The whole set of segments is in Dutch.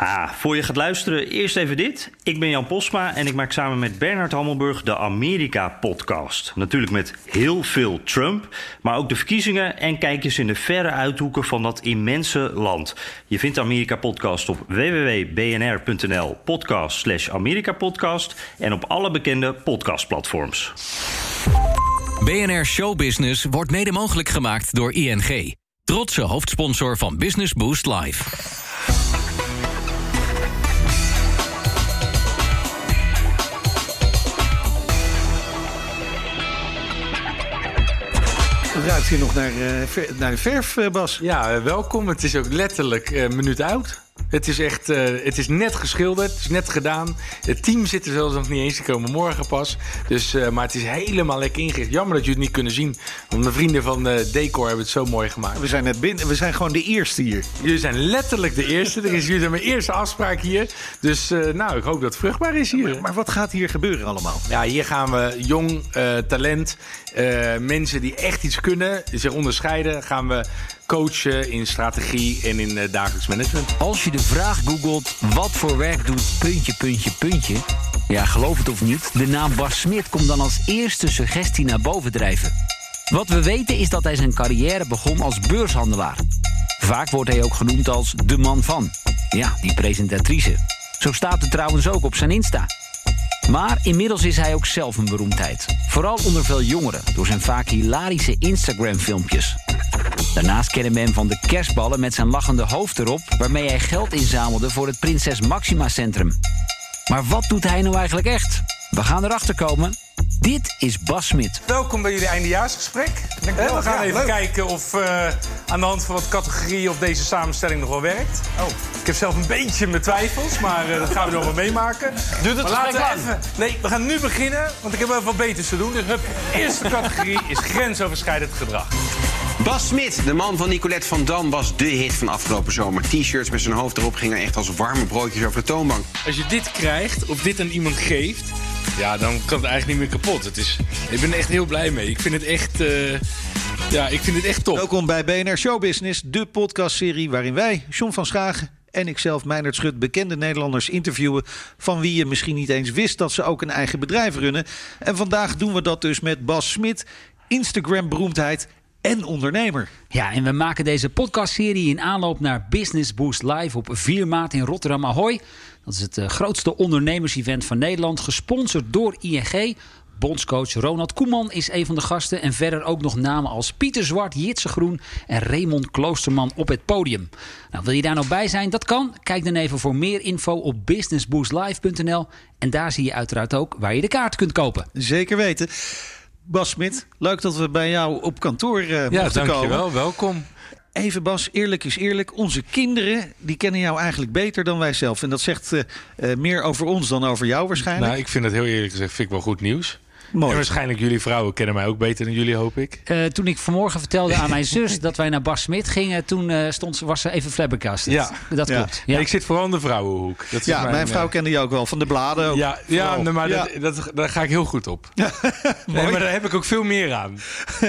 Ah, voor je gaat luisteren, eerst even dit. Ik ben Jan Posma en ik maak samen met Bernard Hammelburg de Amerika-podcast. Natuurlijk met heel veel Trump, maar ook de verkiezingen en kijkjes in de verre uithoeken van dat immense land. Je vindt de Amerika-podcast op www.bnr.nl podcast slash Amerika-podcast en op alle bekende podcastplatforms. BNR Showbusiness wordt mede mogelijk gemaakt door ING. Trotse hoofdsponsor van Business Boost Live. Ruikt hier nog naar, uh, naar de verf, uh, Bas. Ja, uh, welkom. Het is ook letterlijk een minuut oud. Het is echt, uh, het is net geschilderd, het is net gedaan. Het team zit er zelfs nog niet eens, te komen morgen pas. Dus, uh, maar het is helemaal lekker ingericht. Jammer dat jullie het niet kunnen zien. Want mijn vrienden van uh, Decor hebben het zo mooi gemaakt. We zijn net binnen, we zijn gewoon de eerste hier. Jullie zijn letterlijk de eerste. Er is jullie mijn eerste afspraak hier. Dus nou, ik hoop dat het vruchtbaar is hier. Maar, maar, wat gaat hier gebeuren allemaal? Ja, hier gaan we jong talent, mensen die echt iets kunnen, zich onderscheiden, gaan we coachen in strategie en in uh, dagelijks management. Als je de vraag googelt, wat voor werk doet puntje, puntje, puntje... ja, geloof het of niet, de naam Bas Smit komt dan als eerste suggestie naar boven drijven. Wat we weten is dat hij zijn carrière begon als beurshandelaar. Vaak wordt hij ook genoemd als de man van. Ja, die presentatrice. Zo staat het trouwens ook op zijn Insta. Maar inmiddels is hij ook zelf een beroemdheid. Vooral onder veel jongeren, door zijn vaak hilarische Instagram-filmpjes. Daarnaast kennen we hem van de kerstballen met zijn lachende hoofd erop... waarmee hij geld inzamelde voor het Prinses Maxima Centrum. Maar wat doet hij nou eigenlijk echt? We gaan erachter komen. Dit is Bas Smit. Welkom bij jullie eindejaarsgesprek. we gaan even kijken of uh, aan de hand van wat categorieën... of deze samenstelling nog wel werkt. Oh. Ik heb zelf een beetje mijn twijfels, maar uh, dat gaan we nog wel meemaken. Doe het laten we even. Nee, we gaan nu beginnen, want ik heb wel wat beters te doen. Dus hup, eerste categorie is grensoverschrijdend gedrag. Bas Smit, de man van Nicolette van Dam, was de hit van afgelopen zomer. T-shirts met zijn hoofd erop gingen echt als warme broodjes over de toonbank. Als je dit krijgt, of dit aan iemand geeft... ja, dan kan het eigenlijk niet meer kapot. Het is, ik ben er echt heel blij mee. Ik vind het echt... Uh, ja, ik vind het echt top. Welkom bij BNR Showbusiness, de podcastserie waarin wij, John van Schagen en ikzelf, Meijnerd Schut, bekende Nederlanders interviewen... van wie je misschien niet eens wist dat ze ook een eigen bedrijf runnen. En vandaag doen we dat dus met Bas Smit, Instagram-beroemdheid en ondernemer. Ja, en we maken deze podcastserie in aanloop naar Business Boost Live op 4 maart in Rotterdam Ahoy. Dat is het uh, grootste ondernemersevent van Nederland, gesponsord door ING. Bondscoach Ronald Koeman is een van de gasten. En verder ook nog namen als Pieter Zwart, Jitse Groen en Raymond Kloosterman op het podium. Nou, wil je daar nou bij zijn? Dat kan. Kijk dan even voor meer info op businessboostlive.nl. En daar zie je uiteraard ook waar je de kaart kunt kopen. Zeker weten. Bas Smit, leuk dat we bij jou op kantoor uh, ja, mochten komen. Ja, dankjewel. Welkom. Even Bas, eerlijk is eerlijk. Onze kinderen die kennen jou eigenlijk beter dan wij zelf. En dat zegt uh, uh, meer over ons dan over jou waarschijnlijk. Nou, ik vind het heel eerlijk gezegd vind ik wel goed nieuws. Mooi. En waarschijnlijk jullie vrouwen kennen mij ook beter dan jullie, hoop ik. Uh, toen ik vanmorgen vertelde aan mijn zus dat wij naar Bas Smit gingen... toen uh, stond, was ze even flabbergasted. Ja. Dat ja. klopt. Ja. ik zit vooral in de vrouwenhoek. Dat is ja, mijn, mijn vrouw uh, kende je ook wel, van de bladen ook. Ja, ja nee, maar dat, dat, daar ga ik heel goed op. nee, maar daar heb ik ook veel meer aan.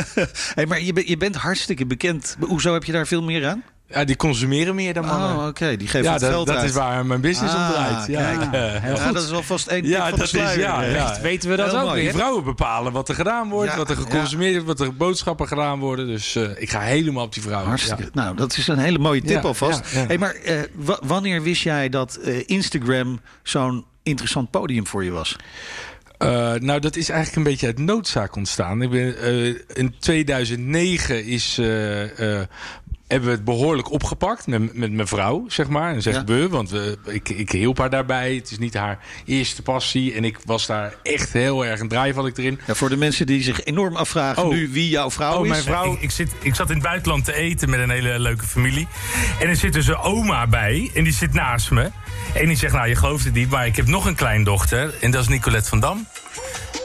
hey, maar je, je bent hartstikke bekend. Hoezo heb je daar veel meer aan? Ja, die consumeren meer dan mannen. Oh, oké. Okay. Die geven ja, het dat, geld dat uit. is waar mijn business ah, om draait. Ja, kijk. heel ja, goed. dat is wel vast één ja, tip van dat de sluier. Is, ja, weten we dat Heel ook mooi. weer. Die vrouwen bepalen wat er gedaan wordt, Ja, wat er geconsumeerd wordt, wat er boodschappen gedaan worden. Dus uh, ik ga helemaal op die vrouwen. Hartstikke. Nou, dat is een hele mooie tip Ja, alvast. ja, ja. Hey, maar uh, wanneer wist jij dat uh, Instagram zo'n interessant podium voor je was? Uh, nou, dat is eigenlijk een beetje uit noodzaak ontstaan. Ik ben, uh, in 2009 is, uh, hebben we het behoorlijk opgepakt met, met mijn vrouw, zeg maar. En zeg Ja. we, want we, ik, ik hielp haar daarbij. Het is niet haar eerste passie. En ik was daar echt heel erg een draai van ik erin. Ja, voor de mensen die zich enorm afvragen Oh. nu wie jouw vrouw Oh, is. mijn vrouw. Ik, ik, zit, ik zat in het buitenland te eten met een hele leuke familie. En er zit dus een oma bij. En die zit naast me. En die zegt, nou, je gelooft het niet, maar ik heb nog een kleindochter. En dat is Nicolette van Dam.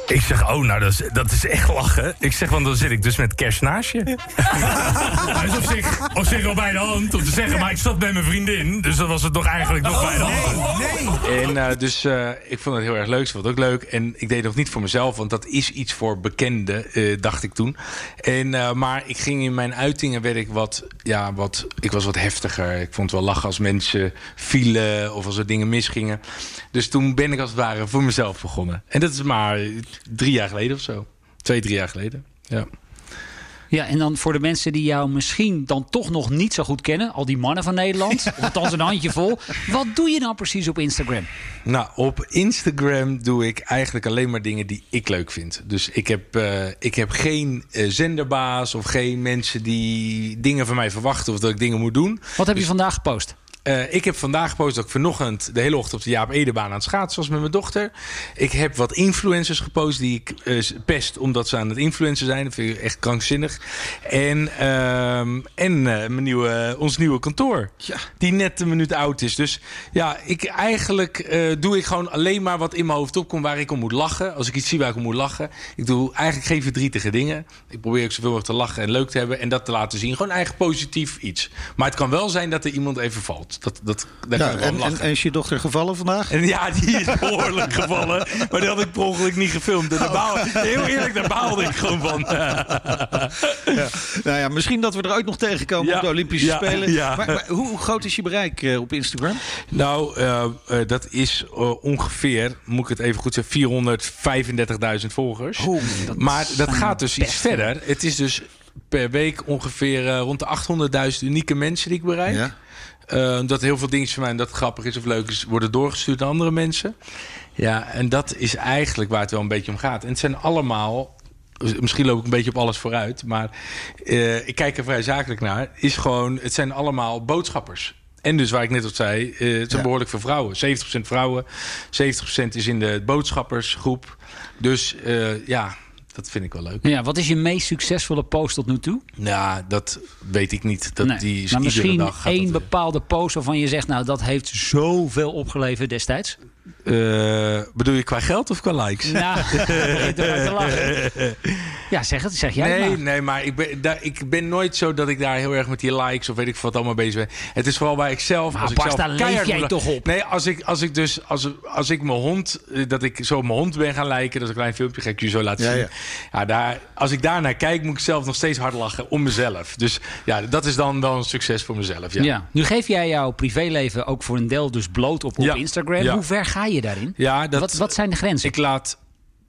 Ik zeg, oh, nou, dat is, dat is echt lachen. Ik zeg, want dan zit ik dus met cash naast je. Hij is op zich, op zich wel bij de hand om te zeggen, maar ik zat bij mijn vriendin. Dus dat was het nog eigenlijk nog bij de hand. En eh, dus eh, ik vond het heel erg leuk. Ze vond het ook leuk. En ik deed het nog niet voor mezelf, want dat is iets voor bekenden, eh, dacht ik toen. En, eh, maar ik ging in mijn uitingen, werd ik wat, ja, wat, ik was wat heftiger. Ik vond het wel lachen als mensen vielen of als er dingen misgingen. Dus toen ben ik als het ware voor mezelf begonnen. En dat is maar drie jaar geleden of zo. Twee, drie jaar geleden. Ja. Ja, en dan voor de mensen die jou misschien dan toch nog niet zo goed kennen, al die mannen van Nederland, of althans een handje vol. Wat doe je nou precies op Instagram? Nou, op Instagram doe ik eigenlijk alleen maar dingen die ik leuk vind. Dus ik heb, eh, ik heb geen eh, zenderbaas of geen mensen die dingen van mij verwachten of dat ik dingen moet doen. Wat heb je vandaag gepost? Eh, ik heb vandaag gepost dat ik vanochtend de hele ochtend op de Jaap Edebaan aan het schaatsen was met mijn dochter. Ik heb wat influencers gepost die ik eh, pest omdat ze aan het influencer zijn. Dat vind ik echt krankzinnig. En, ehm, en eh, mijn nieuwe, ons nieuwe kantoor. Die net een minuut oud is. Dus ja, ik, eigenlijk doe ik gewoon alleen maar wat in mijn hoofd opkomt waar ik om moet lachen. Als ik iets zie waar ik om moet lachen. Ik doe eigenlijk geen verdrietige dingen. Ik probeer ook zoveel mogelijk te lachen en leuk te hebben. En dat te laten zien. Gewoon eigen positief iets. Maar het kan wel zijn dat er iemand even valt. Dat, dat, daar Ja, om en, en, en is je dochter gevallen vandaag? En ja, die is behoorlijk gevallen. Maar die had ik per ongeluk niet gefilmd. En daar baal, heel eerlijk, daar baalde ik gewoon van. Nou ja, misschien dat we er ooit nog tegenkomen Ja, op de Olympische ja, Spelen. ja. Maar, maar hoe groot is je bereik eh, op Instagram? Nou, eh, eh, dat is ongeveer, moet ik het even goed zeggen, 435.000 volgers. maar dat gaat dus iets verder. Het is dus per week ongeveer rond de 800.000 unieke mensen die ik bereik. Eh, dat heel veel dingen van mij, en dat grappig is of leuk is, worden doorgestuurd aan andere mensen. Ja, en dat is eigenlijk waar het wel een beetje om gaat. En het zijn allemaal. Misschien loop ik een beetje op alles vooruit, maar eh, ik kijk er vrij zakelijk naar. Is gewoon, het zijn allemaal boodschappers. En dus waar ik net al zei, eh, het zijn Ja. behoorlijk veel vrouwen. 70% vrouwen, 70% is in de boodschappersgroep. Dus ja, dat vind ik wel leuk. Ja, wat is je meest succesvolle post tot nu toe? Ja, dat weet ik niet. Dat Nee, die is maar iedere misschien dag één bepaalde post waarvan je zegt, nou dat heeft zoveel opgeleverd destijds. Eh, bedoel je qua geld of qua likes? Nou. Ja, zeg het, zeg jij Nee, maar. nee, maar ik ben, daar, ik ben nooit zo dat ik daar heel erg met die likes of weet ik veel wat allemaal bezig ben. Het is vooral waar ik zelf. Maar als ik zelf daar leef jij moet- toch op? Nee, als ik, als ik dus, als, als ik mijn hond, eh, dat ik zo mijn hond ben gaan lijken, dat is een klein filmpje, ga ik je zo laten zien. ja. Ja, daar, als ik daar naar kijk, moet ik zelf nog steeds hard lachen om mezelf. Dus ja, dat is dan wel een succes voor mezelf. Ja. Ja. Nu geef jij jouw privéleven ook voor een deel dus bloot op, op Ja. Instagram. Ja. Hoe ver ga je daarin? Ja, dat, wat, wat zijn de grenzen? Ik laat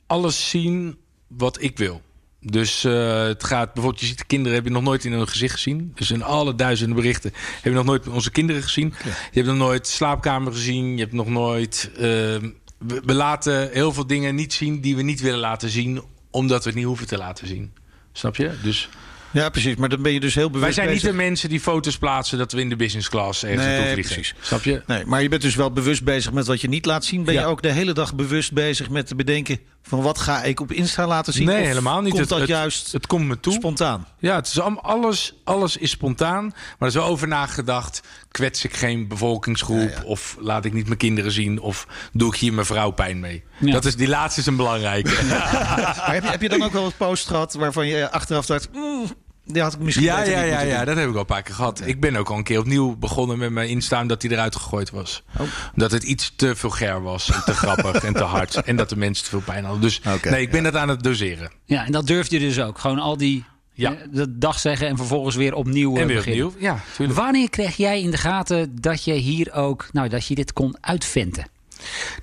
alles zien wat ik wil. Dus eh, het gaat bijvoorbeeld, je ziet de kinderen, heb je nog nooit in hun gezicht gezien. Dus in alle duizenden berichten heb je nog nooit onze kinderen gezien. Je hebt nog nooit slaapkamer gezien. Je hebt nog nooit. eh, we, we laten heel veel dingen niet zien die we niet willen laten zien, omdat we het niet hoeven te laten zien. Snap je? Dus Ja, precies. Maar dan ben je dus heel bewust wij zijn niet de mensen die foto's plaatsen dat we in de business class ergens Nee, naartoe vliegen. precies. Snap je? Nee, maar je bent dus wel bewust bezig met wat je niet laat zien. Ben Ja. je ook de hele dag bewust bezig met te bedenken van wat ga ik op Insta laten zien? Nee, Of helemaal niet. Komt Het- dat het- juist Het komt me toe. spontaan? Ja, het is alles, alles is spontaan. Maar er is wel over nagedacht. Kwets ik geen bevolkingsgroep? Ja, ja. Of laat ik niet mijn kinderen zien? Of doe ik hier mijn vrouw pijn mee? Ja. Dat is, die laatste is een belangrijke. Maar heb je, heb je dan ook wel een post gehad waarvan je achteraf dacht... "Mm, die had ik misschien Ja, beter ja, niet ja, ja, doen." dat heb ik al een paar keer gehad. Ik ben ook al een keer opnieuw begonnen met mijn instaan dat hij eruit gegooid was. Oh. Dat het iets te vulgair was en te grappig en te hard. En dat de mensen te veel pijn hadden. Dus nee, ik ben dat aan het doseren. Ja, en dat durf je dus ook. Gewoon al die Ja. eh, de dag zeggen en vervolgens weer opnieuw eh, En weer beginnen. opnieuw. Ja, tuurlijk. Wanneer kreeg jij in de gaten dat je hier ook, nou, dat je dit kon uitventen?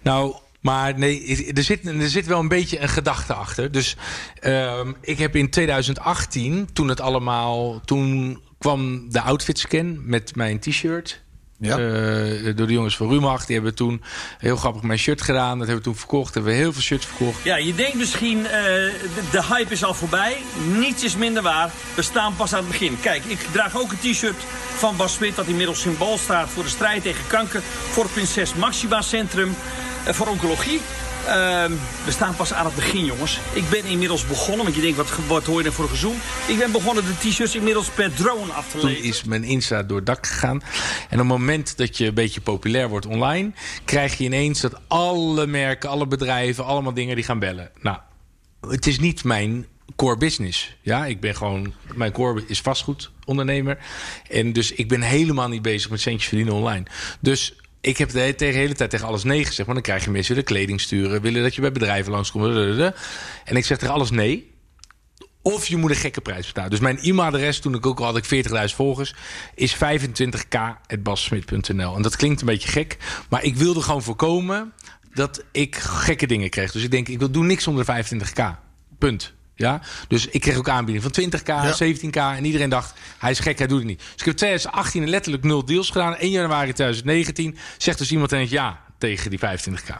Nou, maar nee, er zit, er zit wel een beetje een gedachte achter. Dus ehm, ik heb in 2018, toen het allemaal... Toen kwam de outfitscan met mijn t-shirt. Ja. Eh, door de jongens van Rumach. Die hebben toen heel grappig mijn shirt gedaan. Dat hebben we toen verkocht. Hebben we heel veel shirts verkocht. Ja, je denkt misschien, eh, de, de hype is al voorbij. Niets is minder waar. We staan pas aan het begin. Kijk, ik draag ook een t-shirt van Bas Smit... dat inmiddels symbool staat voor de strijd tegen kanker... voor het Prinses Maxima Centrum, voor oncologie. Ehm, we staan pas aan het begin, jongens. Ik ben inmiddels begonnen, want je denkt, wat, wat hoor je voor een gezoem? Ik ben begonnen de t-shirts inmiddels per drone af te Toen leveren. is mijn Insta door het dak gegaan. En op het moment dat je een beetje populair wordt online... krijg je ineens dat alle merken, alle bedrijven... allemaal dingen die gaan bellen. Nou, het is niet mijn core business. Ja, ik ben gewoon, mijn core is vastgoedondernemer. En dus ik ben helemaal niet bezig met centjes verdienen online. Dus ik heb de, hele- tijd tegen alles nee gezegd. Maar dan krijg je mensen willen kleding sturen, willen dat je bij bedrijven langskomt. En ik zeg tegen alles nee. Of je moet een gekke prijs betalen. Dus mijn e-mailadres, toen ik ook al had ik 40.000 volgers, is 25k.bassmit.nl. En dat klinkt een beetje gek, maar ik wilde gewoon voorkomen dat ik gekke dingen kreeg. Dus ik denk, ik wil doe niks onder de 25k. Punt. Ja, dus ik kreeg ook aanbiedingen van 20k, 17k. En iedereen dacht, hij is gek, hij doet het niet. Dus ik heb 2018 letterlijk nul deals gedaan. 1 januari 2019 zegt dus iemand ineens ja tegen die 25k.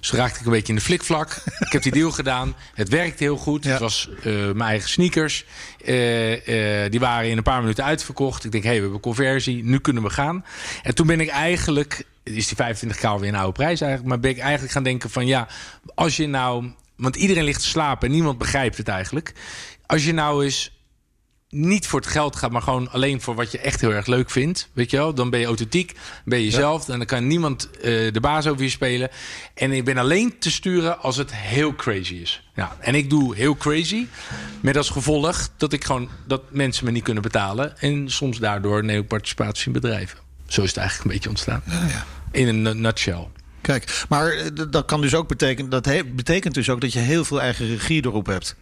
Dus raakte ik een beetje in de flikvlak. ik heb die deal gedaan. Het werkte heel goed. Het was eh, mijn eigen sneakers. Eh, eh, die waren in een paar minuten uitverkocht. Ik denk, hé, hey, we hebben conversie. Nu kunnen we gaan. En toen ben ik eigenlijk... Is die 25k alweer een oude prijs eigenlijk. Maar ben ik eigenlijk gaan denken van ja, als je nou... Want iedereen ligt te slapen en niemand begrijpt het eigenlijk. Als je nou eens niet voor het geld gaat, maar gewoon alleen voor wat je echt heel erg leuk vindt. Weet je wel? Dan ben je authentiek, ben je jezelf. En dan kan niemand eh, de baas over je spelen. En ik ben alleen te sturen als het heel crazy is. Ja, en ik doe heel crazy. Met als gevolg dat ik gewoon dat mensen me niet kunnen betalen. En soms daardoor neem ik participatie in bedrijven. Zo is het eigenlijk een beetje ontstaan. In een nutshell. Kijk, maar eh, dat kan dus ook betekenen. Dat he- betekent dus ook dat je heel veel eigen regie erop hebt.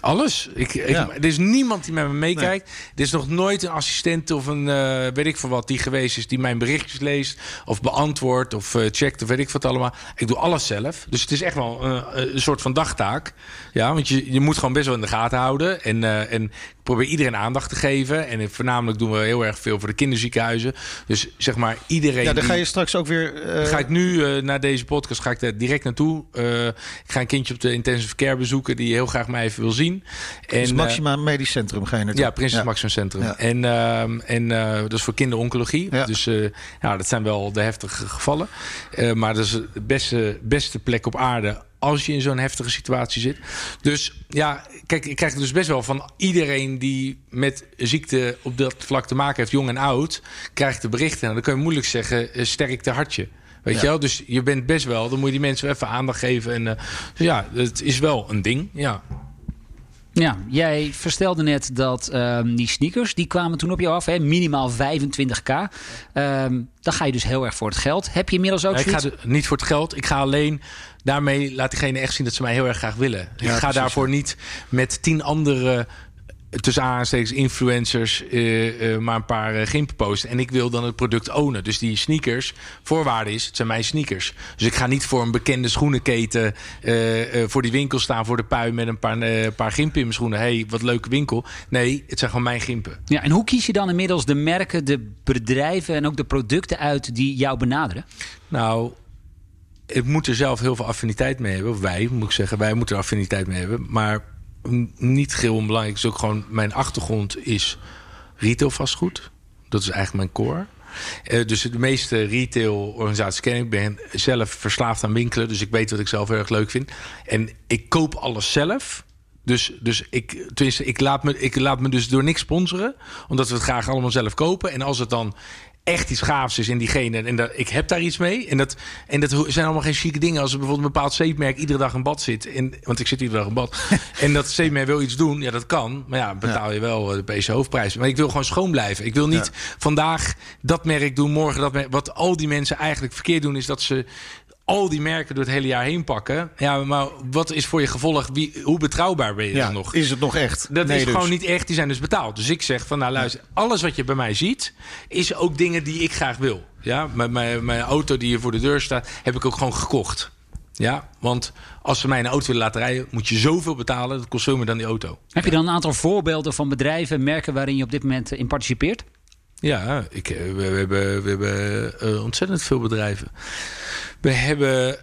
Alles. Ik, ik, Ja. Er is niemand die met me meekijkt. Er is nog nooit een assistent of een eh, weet ik veel wat die geweest is die mijn berichtjes leest of beantwoordt of eh, checkt of weet ik wat allemaal. Ik doe alles zelf. Dus het is echt wel een soort van dagtaak. Ja, want je, je moet gewoon best wel in de gaten houden. En, en probeer iedereen aandacht te geven. En voornamelijk doen we heel erg veel voor de kinderziekenhuizen. Dus zeg maar iedereen. Ja, dan ga je straks ook weer. eh, ga ik nu uh, naar deze podcast ga ik daar direct naartoe. Uh, ik ga een kindje op de intensive care bezoeken die heel graag mij even wil zien. En, dus Maxima Medisch Centrum ga je naartoe. Ja, Prinses ja. Maxima Centrum. Ja. En, uh, en dat is voor kinderoncologie. Ja. Dus ja, dat zijn wel de heftige gevallen. Maar dat is de beste, beste plek op aarde als je in zo'n heftige situatie zit. Dus ja, kijk, ik krijg dus best wel van iedereen die met ziekte op dat vlak te maken heeft, jong en oud, krijgt de berichten. Nou, dan kun je moeilijk zeggen, uh, sterkte hartje. Weet ja. je wel? Dus je bent best wel, dan moet je die mensen even aandacht geven. En uh, dus ja, het is wel een ding. Ja. Ja, jij verstelde net dat um, die sneakers, die kwamen toen op jou af, hè? minimaal 25k. Um, dan ga je dus heel erg voor het geld. Heb je inmiddels ook nee? Ik ga de, niet voor het geld. Ik ga alleen, daarmee laat diegene echt zien dat ze mij heel erg graag willen. Ja, ik ga precies, daarvoor niet met tien andere tussen aanstekens influencers uh, uh, maar een paar uh, gimpen posten. En ik wil dan het product ownen. Dus die sneakers, voorwaarde is, het zijn mijn sneakers. Dus ik ga niet voor een bekende schoenenketen voor die winkel staan voor de pui met een paar, paar gimpen in mijn schoenen. hey, wat leuke winkel. Nee, het zijn gewoon mijn gimpen. Ja, en hoe kies je dan inmiddels de merken, de bedrijven en ook de producten uit die jou benaderen? Nou, ik moet er zelf heel veel affiniteit mee hebben. Of wij, moet ik zeggen. Wij moeten er affiniteit mee hebben. Maar niet heel onbelangrijk is ook gewoon... mijn achtergrond is retail vastgoed. Dat is eigenlijk mijn core. Uh, dus de meeste retail-organisaties ken ik. Ik ben zelf verslaafd aan winkelen. Dus ik weet wat ik zelf erg leuk vind. En ik koop alles zelf. Dus, dus ik, tenminste, ik, laat me, ik laat me dus door niks sponsoren. Omdat we het graag allemaal zelf kopen. En als het dan echt iets gaafs is in diegene. En dat, ik heb daar iets mee. En dat, en dat zijn allemaal geen chique dingen. Als er bijvoorbeeld een bepaald zeepmerk iedere dag in bad zit. En, want ik zit iedere dag in bad. en dat zeepmerk wil iets doen. Ja, dat kan. Maar ja, betaal je wel de PC hoofdprijs. Maar ik wil gewoon schoon blijven. Ik wil niet ja. vandaag dat merk doen, morgen dat merk. Wat al die mensen eigenlijk verkeerd doen, is dat ze al die merken door het hele jaar heen pakken. Ja, maar wat is voor je gevolg? Wie, hoe betrouwbaar ben je ja, dan nog? Is het nog echt? Dat nee, is dus. gewoon niet echt. Die zijn dus betaald. Dus ik zeg van, nou luister, alles wat je bij mij ziet, is ook dingen die ik graag wil. Ja, mijn, mijn, mijn auto die hier voor de deur staat, heb ik ook gewoon gekocht. Ja, want als ze mij een auto willen laten rijden, moet je zoveel betalen. Dat kost veel meer dan die auto. Heb je dan een aantal voorbeelden van bedrijven, merken waarin je op dit moment in participeert? Ja, ik, we, we, hebben, we hebben uh, ontzettend veel bedrijven. We hebben, uh,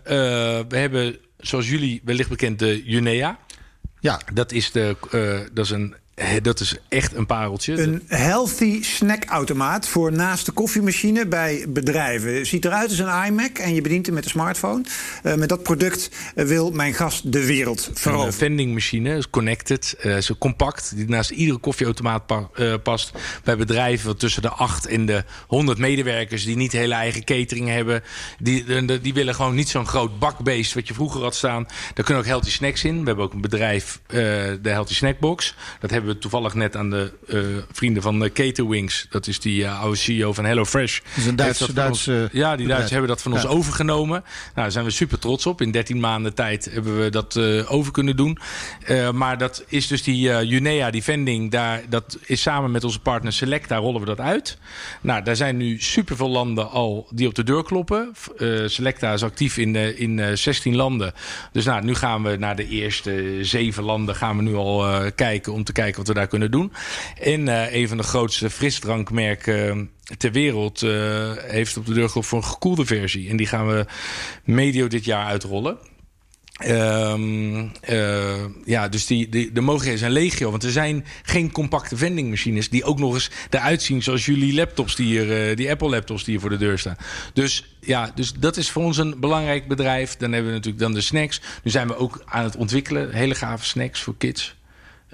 we hebben, zoals jullie wellicht bekend, de Junea. Ja. Dat is, de, uh, dat is een eh, dat is echt een pareltje. Een healthy snackautomaat voor naast de koffiemachine bij bedrijven. Ziet eruit als een iMac en je bedient hem met een smartphone. Uh, met dat product uh, wil mijn gast de wereld veroveren. Een vending machine, is connected, uh, is compact, die naast iedere koffieautomaat pa past. Bij bedrijven tussen de 8 en de 100 medewerkers die niet hele eigen catering hebben. Die, die willen gewoon niet zo'n groot bakbeest wat je vroeger had staan. Daar kunnen ook healthy snacks in. We hebben ook een bedrijf, de Healthy Snackbox. Dat hebben we toevallig net aan de uh, vrienden van uh, Caterwings. Dat is die uh, oude CEO van HelloFresh. Is een Duitse ons, Ja, die Duitsers hebben dat van ja. ons overgenomen. Nou, daar zijn we super trots op. In 13 maanden tijd hebben we dat over kunnen doen. maar dat is dus die Junea, die vending. Daar, dat is samen met onze partner Selecta rollen we dat uit. Nou, daar zijn nu super veel landen al die op de deur kloppen. Selecta is actief in, in 16 landen. Dus nou, nu gaan we naar de eerste zeven landen gaan we nu al kijken om te kijken wat we daar kunnen doen. En uh, een van de grootste frisdrankmerken ter wereld uh, heeft op de deur voor een gekoelde versie. En die gaan we medio dit jaar uitrollen. Um, uh, ja, dus die, die, de mogelijkheden zijn legio. Want er zijn geen compacte vendingmachines die ook nog eens eruit zien zoals jullie laptops die hier, die Apple laptops die hier voor de deur staan. Dus ja, dus dat is voor ons een belangrijk bedrijf. Dan hebben we natuurlijk dan de snacks. Nu zijn we ook aan het ontwikkelen. Hele gave snacks voor kids.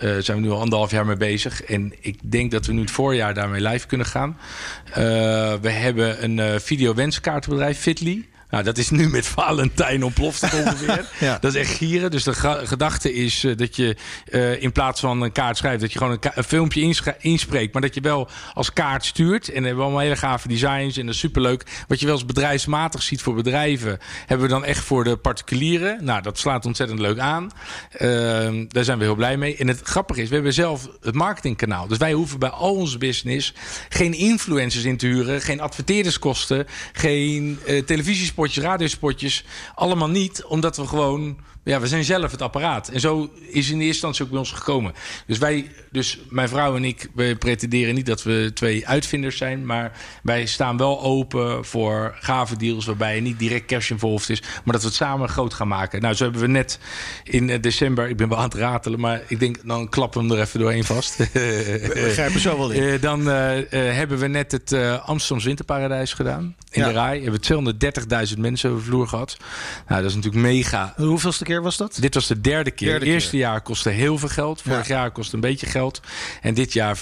Uh, zijn we nu al anderhalf jaar mee bezig. En ik denk dat we nu het voorjaar daarmee live kunnen gaan. Uh, we hebben een uh, video-wenskaartbedrijf, Fitly. Nou, dat is nu met Valentijn ontploft ongeveer. ja. Dat is echt gieren. Dus de gedachte is uh, dat je uh, in plaats van een kaart schrijft... dat je gewoon een, een filmpje inspreekt... maar dat je wel als kaart stuurt. En we hebben allemaal hele gave designs en dat is superleuk. Wat je wel eens bedrijfsmatig ziet voor bedrijven... hebben we dan echt voor de particulieren. Nou, dat slaat ontzettend leuk aan. Uh, daar zijn we heel blij mee. En het grappige is, we hebben zelf het marketingkanaal. Dus wij hoeven bij al onze business... geen influencers in te huren... geen adverteerderskosten... geen televisiespot spotjes, radiospotjes. Allemaal niet, omdat we gewoon ja, we zijn zelf het apparaat. En zo is in de eerste instantie ook bij ons gekomen. Dus wij, dus mijn vrouw en ik, we pretenderen niet dat we twee uitvinders zijn. Maar wij staan wel open voor gave deals waarbij niet direct cash involved is. Maar dat we het samen groot gaan maken. Nou, zo hebben we net in december, ik ben wel aan het ratelen, maar ik denk dan klappen we hem er even doorheen vast. We grijpen zo wel in. Uh, dan uh, uh, hebben we net het Amsterdams Winterparadijs gedaan. In ja. de RAI. We hebben 230.000 mensen over de vloer gehad. Nou, dat is natuurlijk mega. Hoeveelste keer was dat? Dit was de derde keer. Het eerste jaar kostte heel veel geld. Vorig ja. jaar kostte een beetje geld. En dit jaar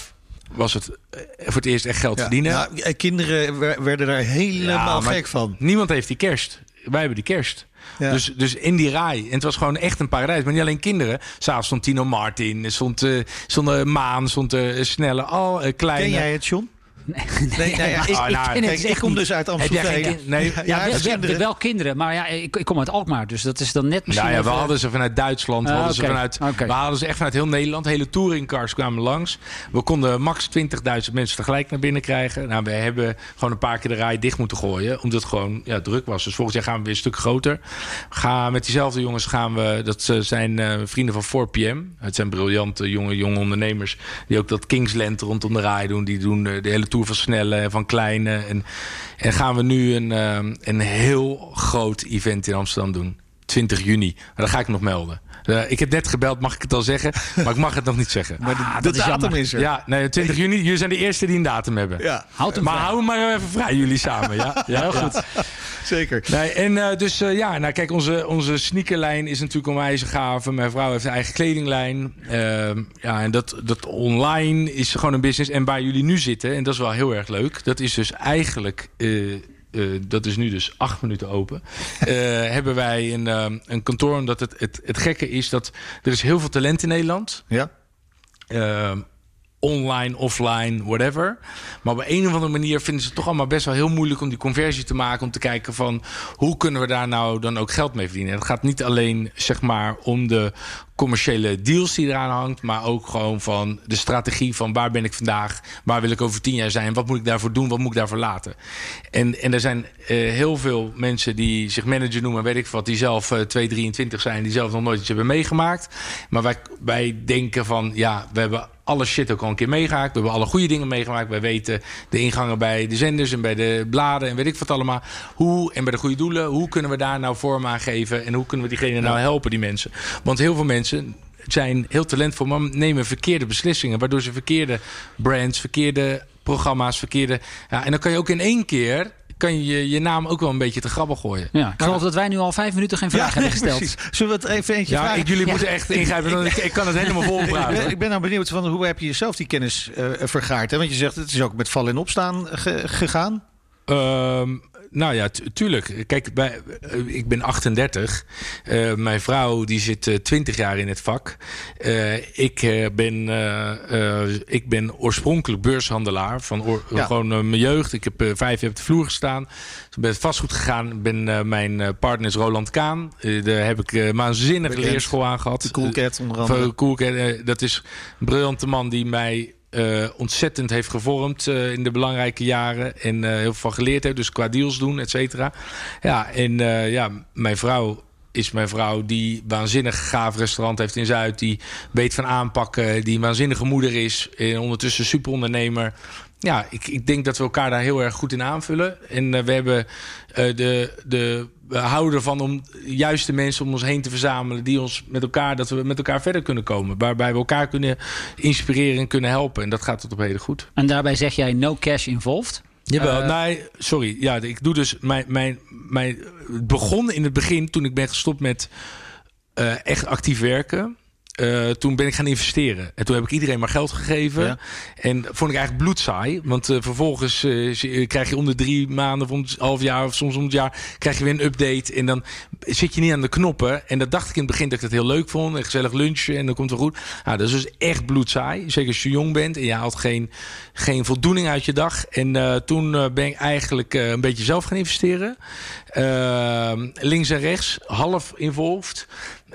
was het voor het eerst echt geld verdienen. Ja, kinderen werden daar helemaal gek van. Niemand heeft die kerst. Wij hebben die kerst. Ja. Dus, dus in die rij. En het was gewoon echt een paradijs. Maar niet alleen kinderen. S'avonds stond Tino Martin. Stond, uh, stond uh, Maan. Stond uh, Snelle. Al kleine. Ken jij het, John? Nee, nee, nee ja, ik, oh, nou, ik, kijk, ik kom dus uit Amsterdam. Kind, nee, ja, ja, wel, kinderen. wel kinderen, maar ja, ik, ik kom uit Alkmaar, dus dat is dan net misschien. Nou ja, even... we hadden ze vanuit Duitsland, we, uh, hadden okay. ze vanuit, okay. we hadden ze echt vanuit heel Nederland. Hele touringcars kwamen langs. We konden max 20.000 mensen tegelijk naar binnen krijgen. Nou, we hebben gewoon een paar keer de rij dicht moeten gooien, omdat het gewoon ja, druk was. Dus volgend jaar gaan we weer een stuk groter. Ga, met diezelfde jongens gaan we, dat zijn uh, vrienden van 4PM. Het zijn briljante jonge, jonge ondernemers die ook dat Kingsland rondom de rij doen. Die doen uh, de hele tour van kleine. En, en gaan we nu een, uh, een heel groot event in Amsterdam doen. 20 juni. Dat ga ik nog melden. Uh, ik heb net gebeld, mag ik het al zeggen? Maar ik mag het nog niet zeggen. Maar de, ah, de datum jammer. is er. Ja, nee, 20 juni. Jullie zijn de eerste die een datum hebben. Ja. Houd hem maar vrij. hou hem maar even vrij, jullie samen. Ja, ja heel goed. Zeker. Nee, en uh, dus uh, ja, nou kijk, onze, onze sneakerlijn is natuurlijk onwijs gaaf. Mijn vrouw heeft een eigen kledinglijn. ja, en dat, dat online is gewoon een business. En waar jullie nu zitten, en dat is wel heel erg leuk. Dat is dus eigenlijk... Uh, dat is nu dus acht minuten open. Uh, hebben wij een, uh, een kantoor. Omdat het, het, het gekke is dat er is heel veel talent in Nederland. Ja. online, offline, whatever. Maar op een of andere manier vinden ze het toch allemaal best wel heel moeilijk om die conversie te maken. Om te kijken van hoe kunnen we daar nou dan ook geld mee verdienen. Het gaat niet alleen zeg maar om de commerciële deals die eraan hangt, maar ook gewoon van de strategie van waar ben ik vandaag, waar wil ik over tien jaar zijn, wat moet ik daarvoor doen, wat moet ik daarvoor laten. En, en er zijn uh, heel veel mensen die zich manager noemen, weet ik wat, die zelf uh, 223 zijn, die zelf nog nooit iets hebben meegemaakt. Maar wij, wij denken van ja, we hebben alle shit ook al een keer meegemaakt. We hebben alle goede dingen meegemaakt. Wij weten de ingangen bij de zenders en bij de bladen en weet ik wat allemaal. Hoe, en bij de goede doelen, hoe kunnen we daar nou vorm aan geven en hoe kunnen we diegene nou helpen, die mensen? Want heel veel mensen zijn heel talentvol, maar nemen verkeerde beslissingen. Waardoor ze verkeerde brands, verkeerde programma's, verkeerde. Ja, en dan kan je ook in één keer kan je je naam ook wel een beetje te grabbel gooien. Ja, ik geloof dat wij nu al vijf minuten geen vraag hebben gesteld. precies. Zullen we het even eentje Ja, vragen? ik, jullie moeten echt ingrijpen. ik, ik kan het helemaal vol Ik ben, ik ben nou benieuwd van hoe heb je jezelf die kennis eh, vergaard? Hè? Want je zegt het is ook met vallen en opstaan ge- gegaan. Ehm, nou ja, tu- tuurlijk. Kijk, bij, eh, ik ben 38. Eh, mijn vrouw die zit eh, 20 jaar in het vak. Eh, ik, eh, ben, eh, eh, ik ben oorspronkelijk beurshandelaar. Van oor- Ja. gewoon eh, mijn jeugd. Ik heb eh, vijf jaar op de vloer gestaan. Ik ben vastgoed gegaan. Ben, eh, mijn eh, partner is Roland Kaan. Eh, daar heb ik eh waanzinnige leerschool aan gehad. De Cool Cat onder andere. Cool Cat, eh, dat is een briljante man die mij eh, ontzettend heeft gevormd eh, in de belangrijke jaren. En eh, heel veel van geleerd heeft. Dus qua deals doen, et cetera. Ja, en ja, mijn vrouw is mijn vrouw die waanzinnig gaaf restaurant heeft in Zuid. Die weet van aanpakken. Die waanzinnige moeder is. En ondertussen superondernemer. Ja, ik, ik denk dat we elkaar daar heel erg goed in aanvullen. En eh, we hebben eh, de, de we houden ervan om juist de mensen om ons heen te verzamelen die ons met elkaar dat we met elkaar verder kunnen komen, waarbij we elkaar kunnen inspireren en kunnen helpen. En dat gaat tot op heden goed. En daarbij zeg jij no cash involved. Jawel, Eh, nee, sorry. Ja, ik doe dus mijn, mijn, mijn. Het begon in het begin toen ik ben gestopt met echt actief werken. Eh, toen ben ik gaan investeren. En toen heb ik iedereen maar geld gegeven. Ja. En vond ik eigenlijk bloedsaai. Want eh, vervolgens eh, krijg je om de drie maanden of om het half jaar of soms om het jaar krijg je weer een update. En dan zit je niet aan de knoppen. En dat dacht ik in het begin dat ik het heel leuk vond. En gezellig lunchen en dan komt het wel goed. Nou, dat is dus echt bloedsaai. Zeker als je jong bent en je haalt geen, geen voldoening uit je dag. En toen ben ik eigenlijk een beetje zelf gaan investeren. Eh, links en rechts, half involved.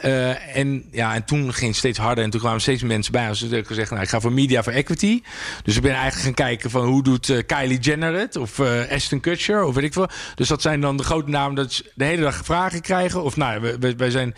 Eh, en, ja, en toen ging het steeds harder en toen kwamen steeds mensen bij ons. Dus ik gezegd, nou, ik ga voor media voor equity. Dus ik ben eigenlijk gaan kijken van hoe doet eh, Kylie Jenner het? Of eh Ashton Kutcher, of weet ik veel. Dus dat zijn dan de grote namen dat ze de hele dag vragen krijgen. Of nou, we- wij zijn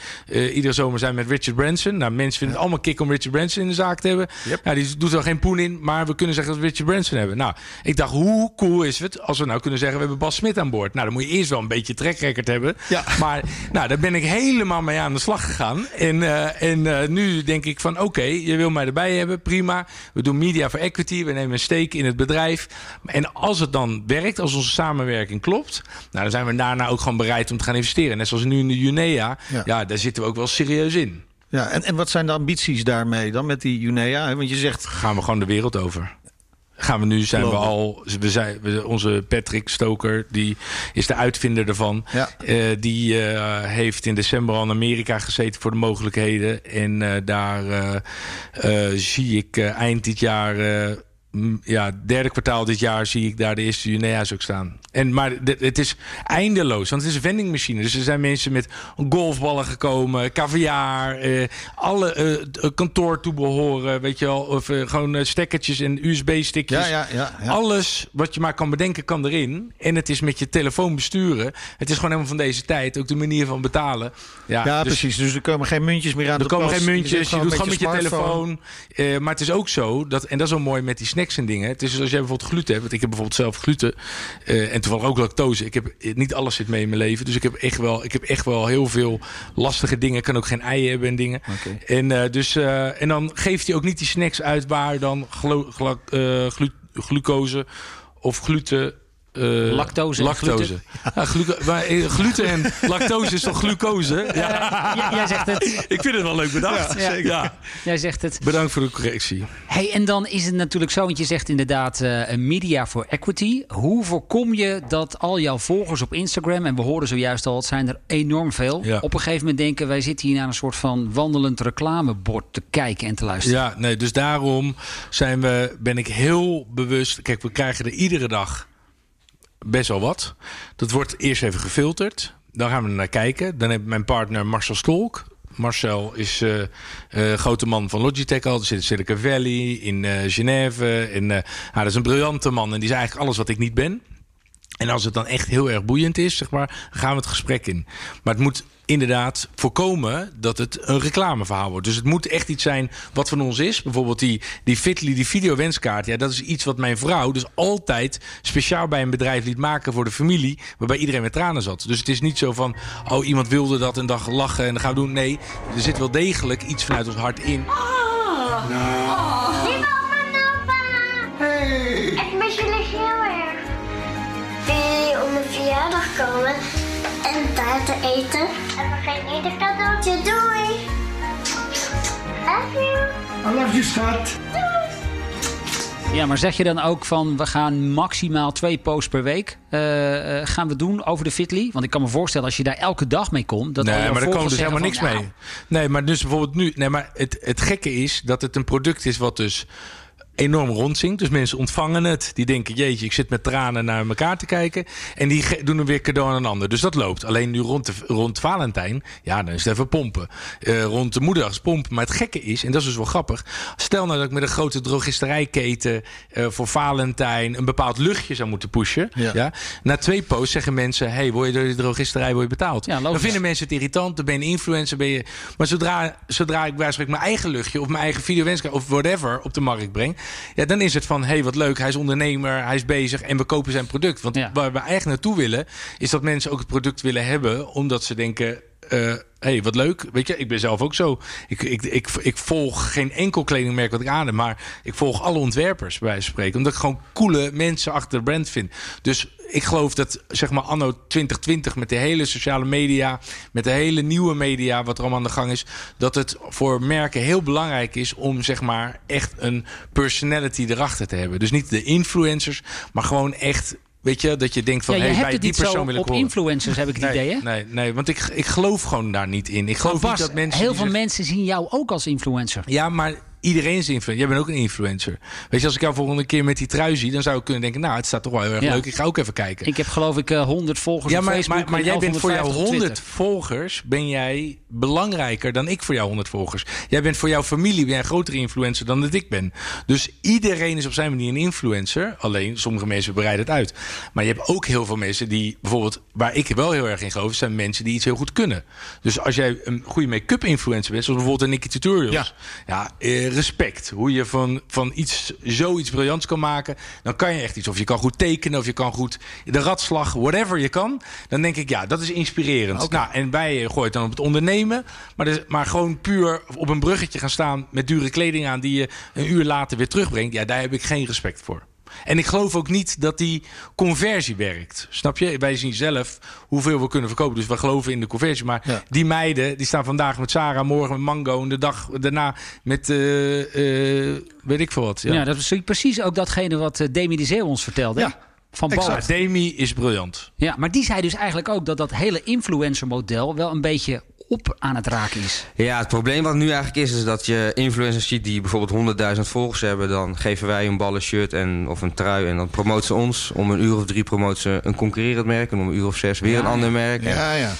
iedere zomer zijn met Richard Branson. Nou, mensen vinden het allemaal kick om Richard Branson in de zaak te hebben. Nou, die doet er geen poen in, maar we kunnen zeggen dat we Richard Branson hebben. Nou, ik dacht, hoe cool is het als we nou kunnen zeggen, we hebben Bas Smit aan boord. Nou, dan moet je eerst wel een beetje track record hebben. Ja. Maar nou, daar ben ik helemaal mee aan de slag gegaan. En, eh, en eh, nu denk ik van, oké, je wil mij erbij hebben, prima. We doen media for equity, we nemen een stake in het bedrijf. En als het dan werkt, als onze samenwerking klopt... Nou, dan zijn we daarna ook gewoon bereid om te gaan investeren. Net zoals nu in de Junea, Ja. ja, daar zitten we ook wel serieus in. Ja, en, en wat zijn de ambities daarmee dan met die Junea? Want je zegt, Gaan we gewoon de wereld over. Gaan we nu, zijn we al, we zijn, we, onze Patrick Stoker, die is de uitvinder ervan. Ja. Eh, die eh, heeft in december al in Amerika gezeten voor de mogelijkheden. En eh, daar zie ik eind dit jaar, ja, derde kwartaal dit jaar, zie ik daar de eerste Junea's ook staan. En, maar het is eindeloos, want het is een vendingmachine. Dus er zijn mensen met golfballen gekomen, caviar, eh, alle eh, kantoortoebehoren, weet je wel. Of eh, gewoon eh, stekkertjes en USB-stickjes. ja, ja, ja. Alles wat je maar kan bedenken kan erin. En het is met je telefoon besturen. Het is gewoon helemaal van deze tijd. Ook de manier van betalen. Ja, dus precies. Dus er komen geen muntjes meer aan er komen pas. geen muntjes. Je, zit doet gewoon met je, telefoon. Eh, maar het is ook zo, dat, en dat is wel mooi met die snacks en dingen. Het is dus als jij bijvoorbeeld gluten hebt. Want ik heb bijvoorbeeld zelf gluten. eh, en toevallig ook lactose. Ik heb, eh, niet alles zit mee in mijn leven. Dus ik heb echt wel, ik heb echt wel heel veel lastige dingen. Ik kan ook geen ei hebben en dingen. En, eh, dus, en dan geeft hij ook niet die snacks uit waar dan eh, glu- glucose of gluten... eh, Lactose en lactose. gluten. Ja, gluco- maar, eh, gluten en lactose is toch glucose? Ja. Jij zegt het. Ik vind het wel leuk bedacht. Ja, Ja, Jij zegt het. Bedankt voor de correctie. Hey, en dan is het natuurlijk zo, want je zegt inderdaad eh, media for equity. Hoe voorkom je dat al jouw volgers op Instagram, en we hoorden zojuist al, het zijn er enorm veel, op een gegeven moment denken wij zitten hier naar een soort van wandelend reclamebord te kijken en te luisteren. Ja, nee, dus daarom zijn we, ben ik heel bewust. Kijk, we krijgen er iedere dag best wel wat. Dat wordt eerst even gefilterd. Dan gaan we naar kijken. Dan heb ik mijn partner Marcel Stolk. Marcel is eh, grote man van Logitech al. Zit in Silicon Valley, in eh Genève. En, nou, dat is een briljante man. En die is eigenlijk alles wat ik niet ben. En als het dan echt heel erg boeiend is, zeg maar, gaan we het gesprek in. Maar het moet inderdaad voorkomen dat het een reclameverhaal wordt. Dus het moet echt iets zijn wat van ons is. Bijvoorbeeld die, die Fitly, die videowenskaart. Ja, dat is iets wat mijn vrouw dus altijd speciaal bij een bedrijf liet maken voor de familie. Waarbij iedereen met tranen zat. Dus het is niet zo van, oh iemand wilde dat een dag lachen en dan gaan we doen. Nee, er zit wel degelijk iets vanuit ons hart in. Komen en taarten eten? En vergeet niet een cadeautje. Doei. Love you. I love you, schat. Ja, maar zeg je dan ook van we gaan maximaal twee posts per week eh, eh, gaan we doen over de Fitly? Want ik kan me voorstellen als je daar elke dag mee komt. Dat nee, maar daar komt dus helemaal niks van, nou, mee. Nee, maar dus bijvoorbeeld nu. Nee, maar het, het gekke is dat het een product is wat dus enorm rondzinkt. Dus mensen ontvangen het. Die denken, jeetje, ik zit met tranen naar elkaar te kijken. En die doen hem weer cadeau aan een ander. Dus dat loopt. Alleen nu rond, de, rond Valentijn, ja, dan is het even pompen. Eh, rond de moederdag is pompen. Maar het gekke is, en dat is dus wel grappig. Stel nou dat ik met een grote drogisterijketen eh, voor Valentijn een bepaald luchtje zou moeten pushen. Ja. Na twee posts zeggen mensen, hey, word je door die drogisterij word je betaald? dan vinden mensen het irritant. Dan ben je een influencer. Ben je... Maar zodra, zodra ik bij wijze van spreken mijn eigen luchtje of mijn eigen videowenskaart of whatever op de markt breng. Ja, dan is het van, hé, hey, wat leuk. Hij is ondernemer, hij is bezig en we kopen zijn product. Want waar we eigenlijk naartoe willen, is dat mensen ook het product willen hebben. Omdat ze denken, hé, hey, wat leuk. Weet je, ik ben zelf ook zo. Ik, ik, ik, ik volg geen enkel kledingmerk wat ik aan heb. Maar ik volg alle ontwerpers, bij wijze van spreken. Omdat ik gewoon coole mensen achter de brand vind. Dus ik geloof dat, zeg maar, anno 2020 met de hele sociale media, met de hele nieuwe media, wat er allemaal aan de gang is, dat het voor merken heel belangrijk is om, zeg maar, echt een personality erachter te hebben. Dus niet de influencers, maar gewoon echt. Weet je, dat je denkt van, Ja, je hey, bij die persoon wil ik op horen. influencers, heb ik het nee, idee, hè? Nee, nee, want ik, ik geloof gewoon daar niet in. Ik geloof niet dat mensen... heel veel zeggen- mensen zien jou ook als influencer. ja, maar iedereen is influencer. Jij bent ook een influencer. Weet je, als ik jou volgende keer met die trui zie, dan zou ik kunnen denken, nou, het staat toch wel heel erg Ja. leuk. Ik ga ook even kijken. Ik heb geloof ik eh, 100 volgers ja, op maar, Facebook. maar, maar en jij bent voor jouw 1150 op 100 Twitter. volgers ben jij belangrijker dan ik voor jouw 100 volgers. Jij bent voor jouw familie ben jij een grotere influencer dan dat ik ben. Dus iedereen is op zijn manier een influencer. Alleen sommige mensen bereiden het uit. Maar je hebt ook heel veel mensen die bijvoorbeeld, waar ik wel heel erg in geloof, zijn mensen die iets heel goed kunnen. Dus als jij een goede make-up influencer bent, zoals bijvoorbeeld een Nicky Tutorials. Ja, eh, respect. Hoe je van, van iets zoiets briljants kan maken, dan kan je echt iets. Of je kan goed tekenen, of je kan goed de ratslag, whatever je kan. Dan denk ik, ja, dat is inspirerend. Nou, en wij eh, gooien het dan op het ondernemen. Maar, dus, maar gewoon puur op een bruggetje gaan staan met dure kleding aan die je een uur later weer terugbrengt. Ja, daar heb ik geen respect voor. En ik geloof ook niet dat die conversie werkt. Snap je? Wij zien zelf hoeveel we kunnen verkopen. Dus we geloven in de conversie. Maar die meiden, die staan vandaag met Sarah, morgen met Mango. En de dag daarna met, eh, eh, weet ik veel wat. Ja. Ja, dat is precies ook datgene wat eh, Demi de Zeeuw ons vertelde. hè? van. Demi is briljant. Ja, maar die zei dus eigenlijk ook dat dat hele influencer-model wel een beetje op aan het raken is. Ja, het probleem wat nu eigenlijk is, is dat je influencers ziet die bijvoorbeeld 100.000 volgers hebben. Dan geven wij een ballen shirt en, of een trui en dan promoten ze ons. Om een uur of drie promoten ze een concurrerend merk. En om een uur of zes weer Ja, een ander merk. Ja, ja.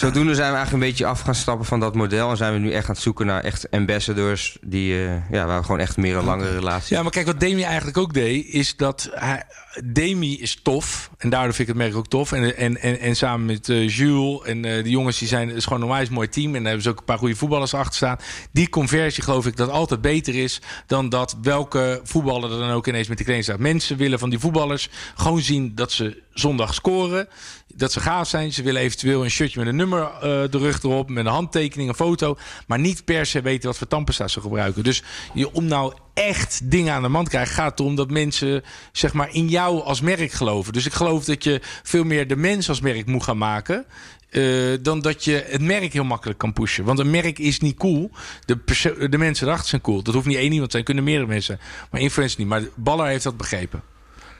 Zodoende zijn we eigenlijk een beetje af gaan stappen van dat model. En zijn we nu echt aan het zoeken naar echt ambassadors. Die, eh, ja, waar we gewoon echt meer een langere relatie Ja, maar kijk, wat Demi eigenlijk ook deed, is dat hij, Demi is tof. En daardoor vind ik het merk ook tof. En, en, en, en samen met eh, Jules en eh die jongens, die zijn, is gewoon een onwijs mooi team. En daar hebben ze ook een paar goede voetballers achter staan. Die conversie geloof ik dat altijd beter is dan dat welke voetballer er dan ook ineens met die kleding staat. Mensen willen van die voetballers gewoon zien dat ze zondag scoren. Dat ze gaaf zijn. Ze willen eventueel een shirtje met een nummer eh, de rug erop. Met een handtekening, een foto. Maar niet per se weten wat voor tandpasta ze gebruiken. Dus je, om nou echt dingen aan de man te krijgen... gaat erom dat mensen zeg maar, in jou als merk geloven. Dus ik geloof dat je veel meer de mens als merk moet gaan maken... eh, dan dat je het merk heel makkelijk kan pushen. Want een merk is niet cool. De, de mensen erachter zijn cool. Dat hoeft niet één iemand te zijn, kunnen meerdere mensen. Maar influencers niet. Maar Baller heeft dat begrepen.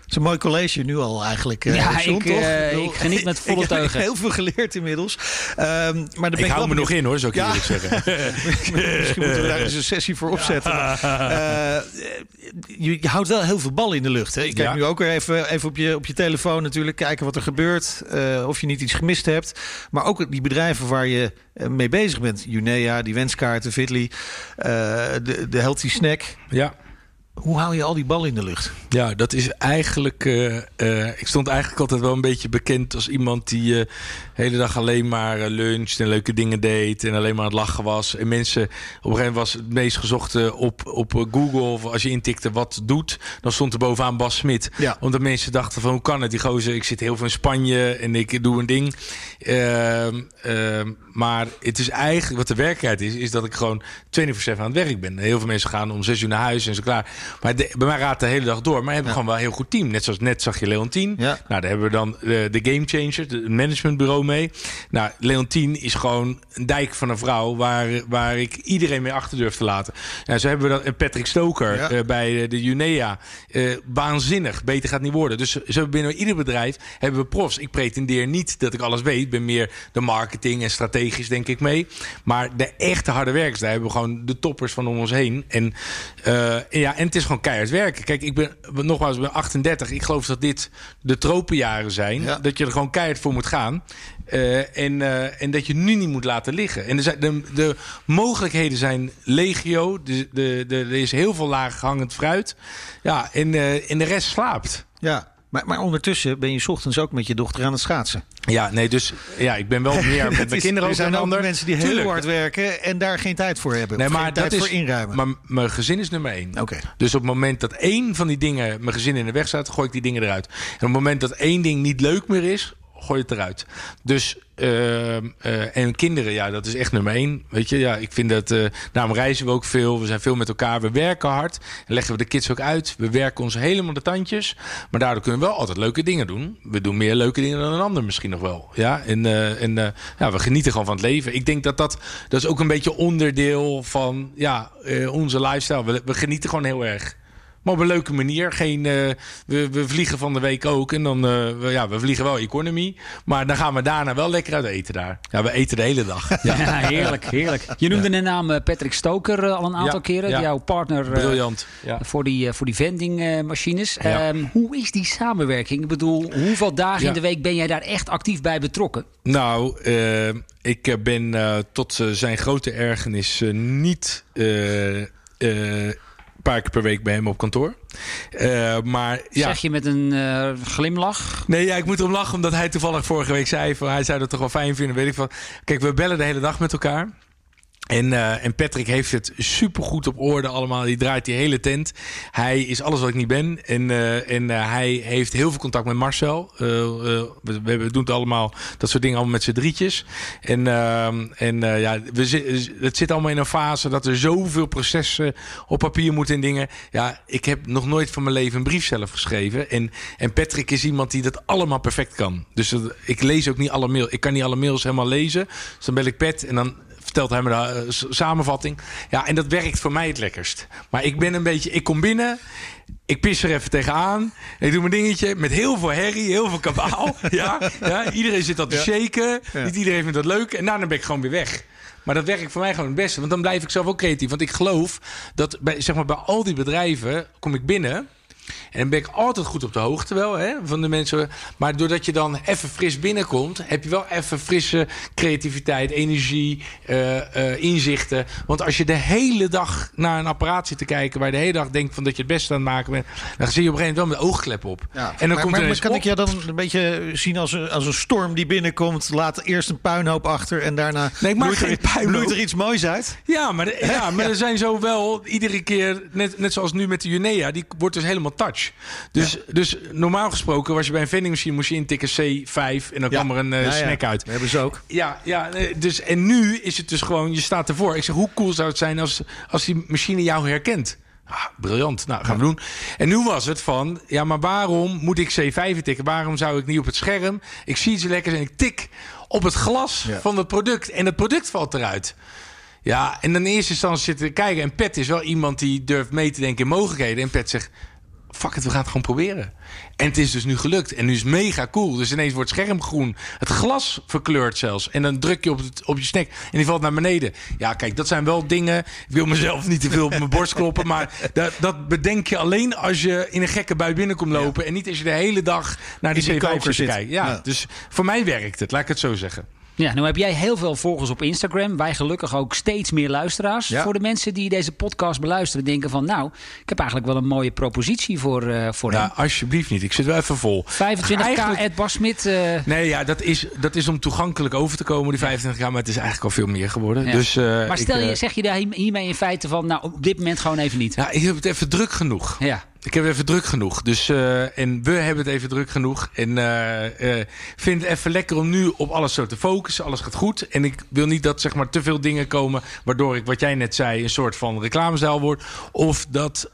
Het is een mooi college nu al eigenlijk. eh, Ja, John, ik, toch? eh, ik geniet met volle ik heb teugen. heel veel geleerd inmiddels. Ehm, maar dan ben Ik ik hou wel me nog in hoor, zou ik Ja. eerlijk zeggen. Misschien moeten we daar eens een sessie voor opzetten. Maar, eh, je, je houdt wel heel veel ballen in de lucht. Hè? Ik kijk Ja. nu ook weer even, even op, je, op je telefoon natuurlijk. Kijken wat er gebeurt. eh, of je niet iets gemist hebt. Maar ook die bedrijven waar je mee bezig bent. Junea, die wenskaarten, Fitly. eh, de, de Healthy Snack. Ja. Hoe hou je al die ballen in de lucht? Ja, dat is eigenlijk. eh, eh, ik stond eigenlijk altijd wel een beetje bekend als iemand die eh, hele dag alleen maar eh, luncht en leuke dingen deed. En alleen maar aan het lachen was. En mensen. Op een gegeven moment was het meest gezochte op, op eh, Google. Of als je intikte wat doet, dan stond er bovenaan Bas Smit. Ja. Omdat mensen dachten: van hoe kan het? Die gozer, ik zit heel veel in Spanje en ik doe een ding. Ehm, ehm, maar het is eigenlijk wat de werkelijkheid is, is dat ik gewoon 24-7 aan het werk ben. Heel veel mensen gaan om 6 uur naar huis en zo klaar. Maar de- bij mij gaat de hele dag door. Maar we hebben gewoon wel een heel goed team. Net zoals net zag je Leontien. Ja. Nou, daar hebben we dan de, de Game Changer, het managementbureau mee. Nou, Leontien is gewoon een dijk van een vrouw waar, waar ik iedereen mee achter durf te laten. Nou, zo hebben we dan en Patrick Stoker Ja. eh, bij de, de Junea. Eh, waanzinnig. Beter gaat niet worden. Dus zo binnen ieder bedrijf hebben we profs. Ik pretendeer niet dat ik alles weet. Ik ben meer de marketing en strategisch denk ik mee. Maar de echte harde werkers, daar hebben we gewoon de toppers van om ons heen. En, eh, en ja, en het is gewoon keihard werken. Kijk, ik ben nogmaals, ik ben 38. Ik geloof dat dit de tropenjaren zijn. Ja. Dat je er gewoon keihard voor moet gaan. Eh, en, eh, en dat je nu niet moet laten liggen. En er zijn, de, de mogelijkheden zijn legio. De, de, de, er is heel veel laag hangend fruit. Ja, en, en de rest slaapt. Ja, maar, maar ondertussen ben je 's ochtends ook met je dochter aan het schaatsen. Ja, nee, dus ja, ik ben wel meer met mijn is- kinderen er ook zijn een ook ander. mensen die heel hard werken en daar geen tijd voor hebben. Nee, maar geen dat tijd is voor inruimen. Maar mijn gezin is nummer één. Oké. Dus op het moment dat één van die dingen mijn gezin in de weg staat, gooi ik die dingen eruit. En op het moment dat één ding niet leuk meer is, gooi het eruit. Dus ehm, eh, en kinderen, ja, dat is echt nummer één. Weet je, ja, ik vind dat. eh daarom reizen we ook veel. We zijn veel met elkaar. We werken hard. En leggen we de kids ook uit. We werken ons helemaal de tandjes. Maar daardoor kunnen we wel altijd leuke dingen doen. We doen meer leuke dingen dan een ander misschien nog wel. Ja, en, eh, en ja, we genieten gewoon van het leven. Ik denk dat dat, dat is ook een beetje onderdeel van ja, onze lifestyle. We, we genieten gewoon heel erg. Maar op een leuke manier. Geen, eh, we, we vliegen van de week ook. En dan, eh, we, ja, we vliegen wel economy. Maar dan gaan we daarna wel lekker uit eten daar. Ja, we eten de hele dag. Ja, heerlijk, heerlijk. Je noemde de naam eh, Patrick Stoker al een aantal keren. Jouw partner Briljant. Ja. voor die, voor die vendingmachines. Ehm, hoe is die samenwerking? Ik bedoel, hoeveel dagen in de week ben jij daar echt actief bij betrokken? Nou, ik ben tot zijn grote ergernis niet paar keer per week bij hem op kantoor. Eh, maar ja. Zeg je met een eh, glimlach? Nee, ja, ik moet erom lachen omdat hij toevallig vorige week zei... Van, hij zou dat toch wel fijn vinden, weet ik van. Kijk, we bellen de hele dag met elkaar. En, eh, en Patrick heeft het supergoed op orde allemaal. Die draait die hele tent. Hij is alles wat ik niet ben. En, eh, en eh, hij heeft heel veel contact met Marcel. We, we doen het allemaal, dat soort dingen allemaal met z'n drietjes. En, en ja, we het zit allemaal in een fase dat er zoveel processen op papier moeten en dingen. Ja, ik heb nog nooit van mijn leven een brief zelf geschreven. En, en Patrick is iemand die dat allemaal perfect kan. Dus ik lees ook niet alle mails. Ik kan niet alle mails helemaal lezen. Dus dan bel ik Pat en dan vertelt hij me de eh, samenvatting. Ja, en dat werkt voor mij het lekkerst. Maar ik ben een beetje, ik kom binnen, ik pis er even tegenaan, ik doe mijn dingetje met heel veel herrie, heel veel kabaal. ja, ja, iedereen zit dat te shaken, niet iedereen vindt dat leuk en daarna ben ik gewoon weer weg. Maar dat werkt voor mij gewoon het beste, want dan blijf ik zelf ook creatief. Want ik geloof dat bij, zeg maar, bij al die bedrijven kom ik binnen. En dan ben ik altijd goed op de hoogte wel hè, van de mensen. Maar doordat je dan even fris binnenkomt, heb je wel even frisse creativiteit, energie, eh, eh, inzichten. Want als je de hele dag naar een apparaat zit te kijken, waar je de hele dag denkt van dat je het beste aan het maken bent, dan zie je op een gegeven moment wel met oogklep op. Ja, en dan maar, komt maar, er maar kan op. ik jou dan een beetje zien als een, als een storm die binnenkomt? Laat eerst een puinhoop achter en daarna Nee, bloeit, er, bloeit er iets moois uit? Ja, maar, de- ja, maar er zijn zo wel iedere keer, net, net zoals nu met de Junea, die wordt dus helemaal touch. Dus, dus normaal gesproken was je bij een vendingmachine, moest je intikken C5 en dan kwam er een eh, snack uit. Dat hebben ze ook. Ja, ja eh, dus, en nu is het dus gewoon, je staat ervoor. Ik zeg, hoe cool zou het zijn als, als die machine jou herkent? Ah, briljant, nou gaan we doen. En nu was het van, ja, maar waarom moet ik C5 tikken? Waarom zou ik niet op het scherm? Ik zie iets lekkers en ik tik op het glas Ja. van het product en het product valt eruit. Ja, en dan in eerste instantie zitten kijken. En Pet is wel iemand die durft mee te denken in mogelijkheden. En Pet zegt, fuck het, we gaan het gewoon proberen. En het is dus nu gelukt. En nu is het mega cool. Dus ineens wordt het scherm groen. Het glas verkleurt zelfs. En dan druk je op, het, op je snack en die valt naar beneden. Ja, kijk, dat zijn wel dingen... Ik wil mezelf niet te veel op mijn borst kloppen. Maar dat, dat bedenk je alleen als je in een gekke bui binnenkomt lopen. En niet als je de hele dag naar die, In die C5 koker zit te zit. kijken. Ja, Ja. dus voor mij werkt het. Laat ik het zo zeggen. Ja, nu heb jij heel veel volgers op Instagram. Wij gelukkig ook steeds meer luisteraars. Ja. Voor de mensen die deze podcast beluisteren, denken van... nou, ik heb eigenlijk wel een mooie propositie voor, eh voor Ja, hem. alsjeblieft niet. Ik zit wel even vol. 25k, Eigenlijk- Ed Bas Smit. eh, Nee, ja, dat is, dat is om toegankelijk over te komen, die 25 jaar. Maar het is eigenlijk al veel meer geworden. ja. Dus, eh, maar stel ik, je, eh, zeg je daar hiermee in feite van... nou, op dit moment gewoon even niet. Ja, ik heb het even druk genoeg. Ja. Ik heb even druk genoeg. Dus, eh, en we hebben het even druk genoeg. En eh, vind het even lekker om nu op alles zo te focussen. Alles gaat goed. En ik wil niet dat zeg maar, te veel dingen komen... waardoor ik, wat jij net zei, een soort van reclamezaal word. Of dat,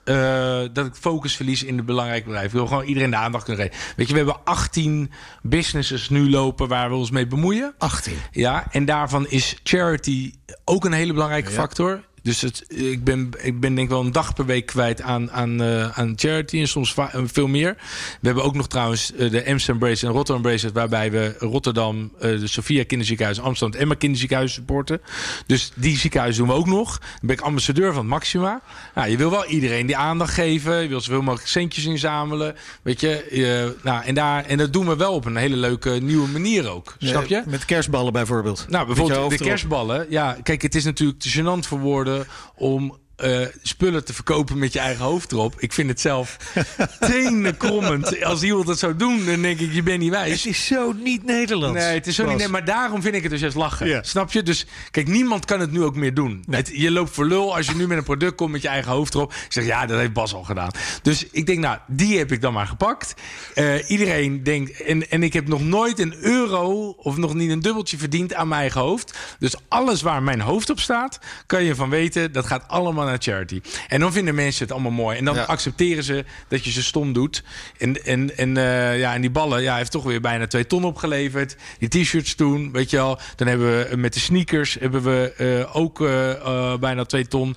dat ik focus verlies in de belangrijke bedrijven. Ik wil gewoon iedereen de aandacht kunnen geven. Weet je, we hebben 18 businesses nu lopen waar we ons mee bemoeien. 18. Ja, en daarvan is charity ook een hele belangrijke factor. Dus het, ik, ben, ik ben denk ik wel een dag per week kwijt aan, aan, eh, aan charity en soms eh, veel meer. We hebben ook nog trouwens eh, de Amsterdam Bracelet en Rotterdam Bracelet... waarbij we Rotterdam, de Sophia Kinderziekenhuis... Amsterdam het Emma Kinderziekenhuis supporten. Dus die ziekenhuizen doen we ook nog. Dan ben ik ambassadeur van Maxima. Nou, je wil wel iedereen die aandacht geven. Je wil zoveel mogelijk centjes inzamelen. Weet je, nou, en, daar, en dat doen we wel op een hele leuke nieuwe manier ook. Snap je? Met kerstballen bijvoorbeeld. Nou, bijvoorbeeld de kerstballen. Ja, kijk, het is natuurlijk te gênant voor woorden om eh, spullen te verkopen met je eigen hoofd erop. Ik vind het zelf tenenkrommend. Als iemand dat zou doen, dan denk ik, je bent niet wijs. Het is zo niet Nederlands. Nee, het is zo niet. Bas. Maar daarom vind ik het dus juist lachen. Ja. Snap je? Dus kijk, niemand kan het nu ook meer doen. Het, je loopt voor lul als je nu met een product komt met je eigen hoofd erop. Zeg ja, dat heeft Bas al gedaan. Dus ik denk, nou, die heb ik dan maar gepakt. Eh, iedereen denkt, en, en ik heb nog nooit een euro of nog niet een dubbeltje verdiend aan mijn eigen hoofd. Dus alles waar mijn hoofd op staat, kan je van weten, dat gaat allemaal naar charity. En dan vinden mensen het allemaal mooi. En dan Ja. accepteren ze dat je ze stom doet. En, en, en, eh, ja, en die ballen, ja, heeft toch weer bijna twee ton opgeleverd. Die t-shirts toen, weet je wel. Dan hebben we eh, met de sneakers hebben we eh, ook bijna twee ton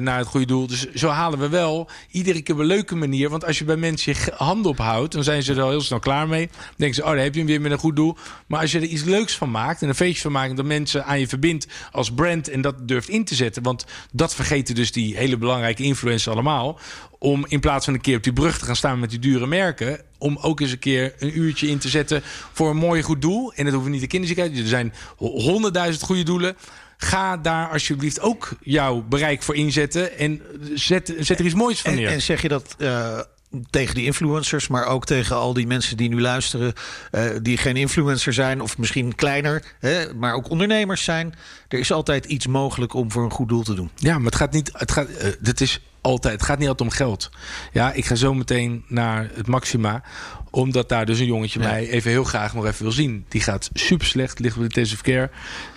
naar het goede doel. Dus zo halen we wel iedere keer op een leuke manier. Want als je bij mensen je handen ophoudt, dan zijn ze er al heel snel klaar mee. Dan denken ze, oh, daar heb je hem weer met een goed doel. Maar als je er iets leuks van maakt en een feestje van maakt... dat mensen aan je verbindt als brand en dat durft in te zetten. Want dat vergeten dus die hele belangrijke influencers allemaal. Om in plaats van een keer op die brug te gaan staan met die dure merken... om ook eens een keer een uurtje in te zetten voor een mooi goed doel. En dat hoeven niet de kinderziekenhuis. Er zijn honderdduizend goede doelen. Ga daar alsjeblieft ook jouw bereik voor inzetten. En zet, zet er iets moois van neer. en zeg je dat eh, tegen die influencers, maar ook tegen al die mensen die nu luisteren, eh, die geen influencer zijn of misschien kleiner, hè, maar ook ondernemers zijn. Er is altijd iets mogelijk om voor een goed doel te doen. Ja, maar het gaat niet. Het gaat. eh, dit is altijd. Het gaat niet altijd om geld. Ja, ik ga zo meteen naar het Maxima. Omdat daar dus een jongetje mij even heel graag nog even wil zien. Die gaat super slecht, ligt op de intensive care.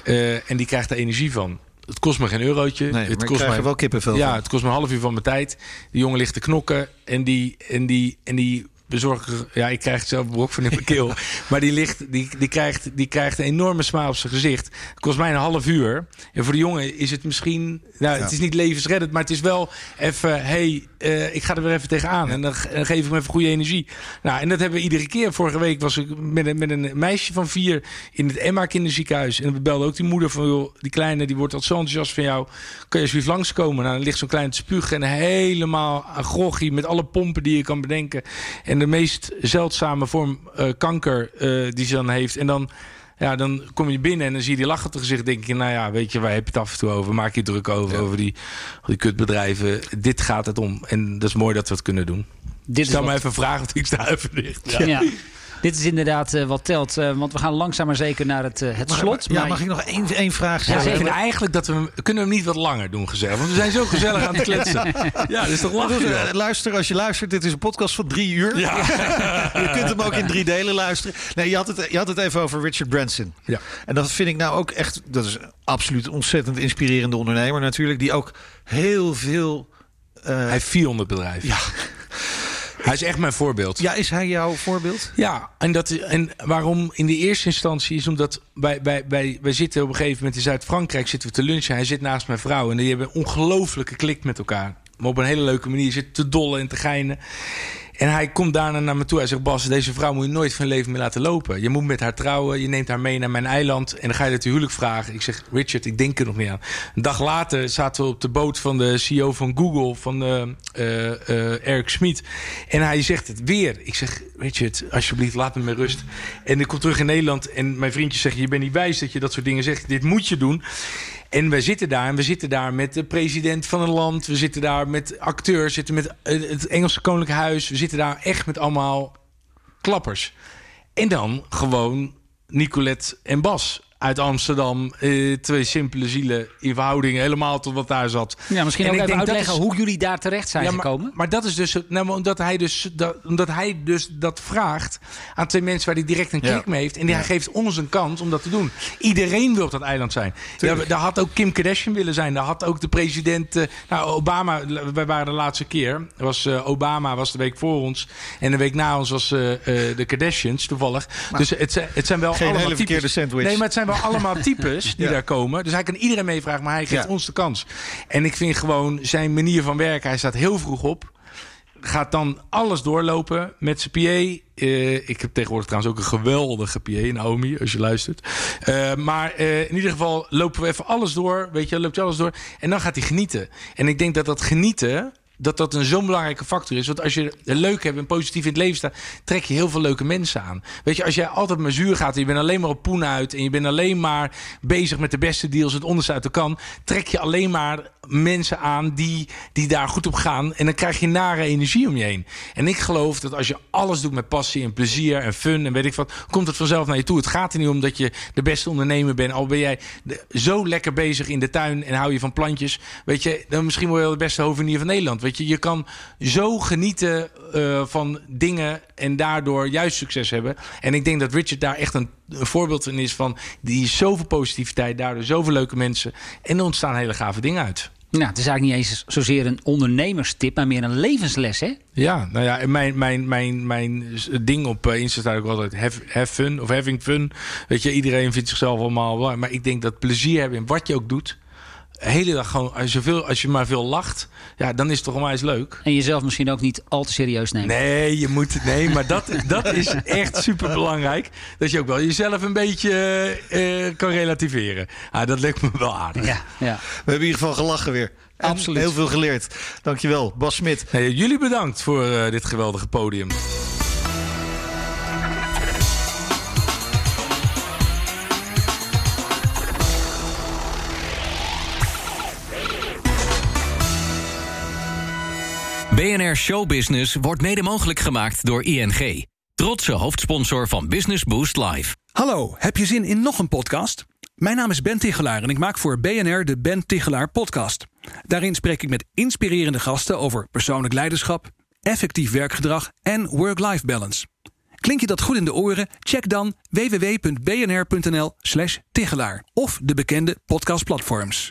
eh, en die krijgt daar energie van. Het kost me geen eurotje. Nee, het kost mij- wel kippenvel Ja, het kost me een half uur van mijn tijd. Die jongen ligt te knokken. En die, en die, en die bezorger... Ja, ik krijg het zelf een brok van in mijn keel. maar die, ligt, die, die, krijgt, die krijgt een enorme smaal op zijn gezicht. Het kost mij een half uur. En voor de jongen is het misschien... Nou, Ja. het is niet levensreddend, maar het is wel even... hey, eh, ik ga er weer even tegenaan. En dan, dan geef ik hem even goede energie. Nou, en dat hebben we iedere keer. Vorige week was ik met een, met een meisje van vier... in het Emma kinderziekenhuis. En we belden ook die moeder van... Joh, die kleine, die wordt al zo enthousiast van jou. Kan je alsjeblieft langskomen? Nou, dan ligt zo'n klein spugen... en helemaal groggy met alle pompen die je kan bedenken. En de meest zeldzame vorm eh, kanker eh, die ze dan heeft. En dan... Ja, dan kom je binnen en dan zie je die lach op het gezicht. denk je, nou ja, weet je, waar heb je het af en toe over? Maak je druk over, over die, die kutbedrijven. Dit gaat het om. En dat is mooi dat we het kunnen doen. Dit wat- me even vragen of ik sta even dicht. Ja. Dit is inderdaad eh, wat telt, eh, want we gaan langzaam maar zeker naar het, eh, het slot. Ja, Maar- mag ik nog één, één vraag Ja, stellen? ik vind eigenlijk dat we hem, kunnen we hem niet wat langer doen, gezellig. Want we zijn zo gezellig aan het kletsen. Ja, dat is toch lachen. Luister, als je luistert, dit is een podcast van drie uur. je kunt hem ook in drie delen luisteren. Nee, je had het, je had het even over Richard Branson. Ja. En dat vind ik nou ook echt... Dat is absoluut ontzettend inspirerende ondernemer natuurlijk. Die ook heel veel... eh, Hij heeft 400 bedrijven. Ja. Hij is echt mijn voorbeeld. ja, is hij jouw voorbeeld? Ja, en, dat, en waarom in de eerste instantie is omdat wij, wij, wij, wij zitten op een gegeven moment in Zuid-Frankrijk zitten we te lunchen. Hij zit naast mijn vrouw en die hebben een ongelofelijke klik met elkaar. Maar op een hele leuke manier zitten te dollen en te geinen. En hij komt daarna naar me toe. Hij zegt: Bas, deze vrouw moet je nooit van leven meer laten lopen. Je moet met haar trouwen. Je neemt haar mee naar mijn eiland. En dan ga je het huwelijk vragen. Ik zeg: Richard, ik denk er nog niet aan. Een dag later zaten we op de boot van de CEO van Google, van uh, uh, Eric Schmid. En hij zegt het weer. Ik zeg: Richard, alsjeblieft, laat me met rust. En ik kom terug in Nederland. En mijn vriendjes zeggen: Je bent niet wijs dat je dat soort dingen zegt. Dit moet je doen. En we zitten daar en we zitten daar met de president van een land. We zitten daar met acteurs, zitten met het Engelse Koninklijk Huis. We zitten daar echt met allemaal klappers. En dan gewoon Nicolette en Bas uit Amsterdam. Eh, twee simpele zielen in verhouding helemaal tot wat daar zat. Ja, misschien En ook ik even denk dat uitleggen is- hoe jullie daar terecht zijn Ja, maar, gekomen. Maar dat is dus, nou, maar omdat, hij dus dat, omdat hij dus dat vraagt aan twee mensen waar hij direct een klik Ja. mee heeft. En die, hij geeft ons een kans om dat te doen. Iedereen wil op dat eiland zijn. Ja, daar had ook Kim Kardashian willen zijn. Daar had ook de president. eh, nou, Obama, wij waren de laatste keer. Was, eh, Obama was de week voor ons. En de week na ons was eh, eh, de Kardashians toevallig. dus het, zijn- het zijn wel Geen allemaal hele verkeerde sandwich. Nee, maar het zijn allemaal types die Ja. daar komen. Dus hij kan iedereen meevragen, maar hij geeft ons de kans. En ik vind gewoon zijn manier van werken. Hij staat heel vroeg op. Gaat dan alles doorlopen met zijn PA. Eh, ik heb tegenwoordig trouwens ook een geweldige PA, Naomi, als je luistert. Eh, maar eh, in ieder geval lopen we even alles door. Weet je, loopt je alles door. En dan gaat hij genieten. En ik denk dat dat genieten dat dat een zo'n belangrijke factor is. Want als je leuk hebt en positief in het leven staat, trek je heel veel leuke mensen aan. Weet je, als jij altijd maar zuur gaat en je bent alleen maar op poen uit en je bent alleen maar bezig met de beste deals, het onderste uit de kan, trek je alleen maar mensen aan die, die daar goed op gaan. En dan krijg je nare energie om je heen. En ik geloof dat als je alles doet met passie en plezier en fun en weet ik wat, komt het vanzelf naar je toe. Het gaat er niet om dat je de beste ondernemer bent. Al ben jij zo lekker bezig in de tuin en hou je van plantjes. Weet je, dan misschien wel de beste hovenier van Nederland. Weet je, je kan zo genieten eh, van dingen en daardoor juist succes hebben. En ik denk dat Richard daar echt een, een voorbeeld in is van die is zoveel positiviteit, daardoor zoveel leuke mensen. En er ontstaan hele gave dingen uit. Nou, het is eigenlijk niet eens zozeer een ondernemerstip, maar meer een levensles, hè? Ja, nou ja, mijn, mijn, mijn, mijn ding op eh, Insta staat ook altijd have, have fun of having fun. Weet je, iedereen vindt zichzelf allemaal wel. Maar ik denk dat plezier hebben in wat je ook doet. De hele dag gewoon, als je, veel, als je maar veel lacht, ja, dan is het toch onwijs leuk. En jezelf misschien ook niet al te serieus nemen. Nee, je moet, nee maar dat, dat is echt super belangrijk. Dat je ook wel jezelf een beetje eh, kan relativeren. Ah, dat lijkt me wel aardig. Ja, ja. We hebben in ieder geval gelachen weer. En Absoluut. Heel veel geleerd. Dankjewel, Bas Smit. Nee, jullie bedankt voor eh, dit geweldige podium. BNR Showbusiness wordt mede mogelijk gemaakt door ING. Trotse hoofdsponsor van Business Boost Live. Hallo, heb je zin in nog een podcast? Mijn naam is Ben Tichelaar en ik maak voor BNR de Ben Tichelaar Podcast. Daarin spreek ik met inspirerende gasten over persoonlijk leiderschap, effectief werkgedrag en work-life balance. Klink je dat goed in de oren? Check dan www.bnr.nl/slash Tichelaar of de bekende podcastplatforms.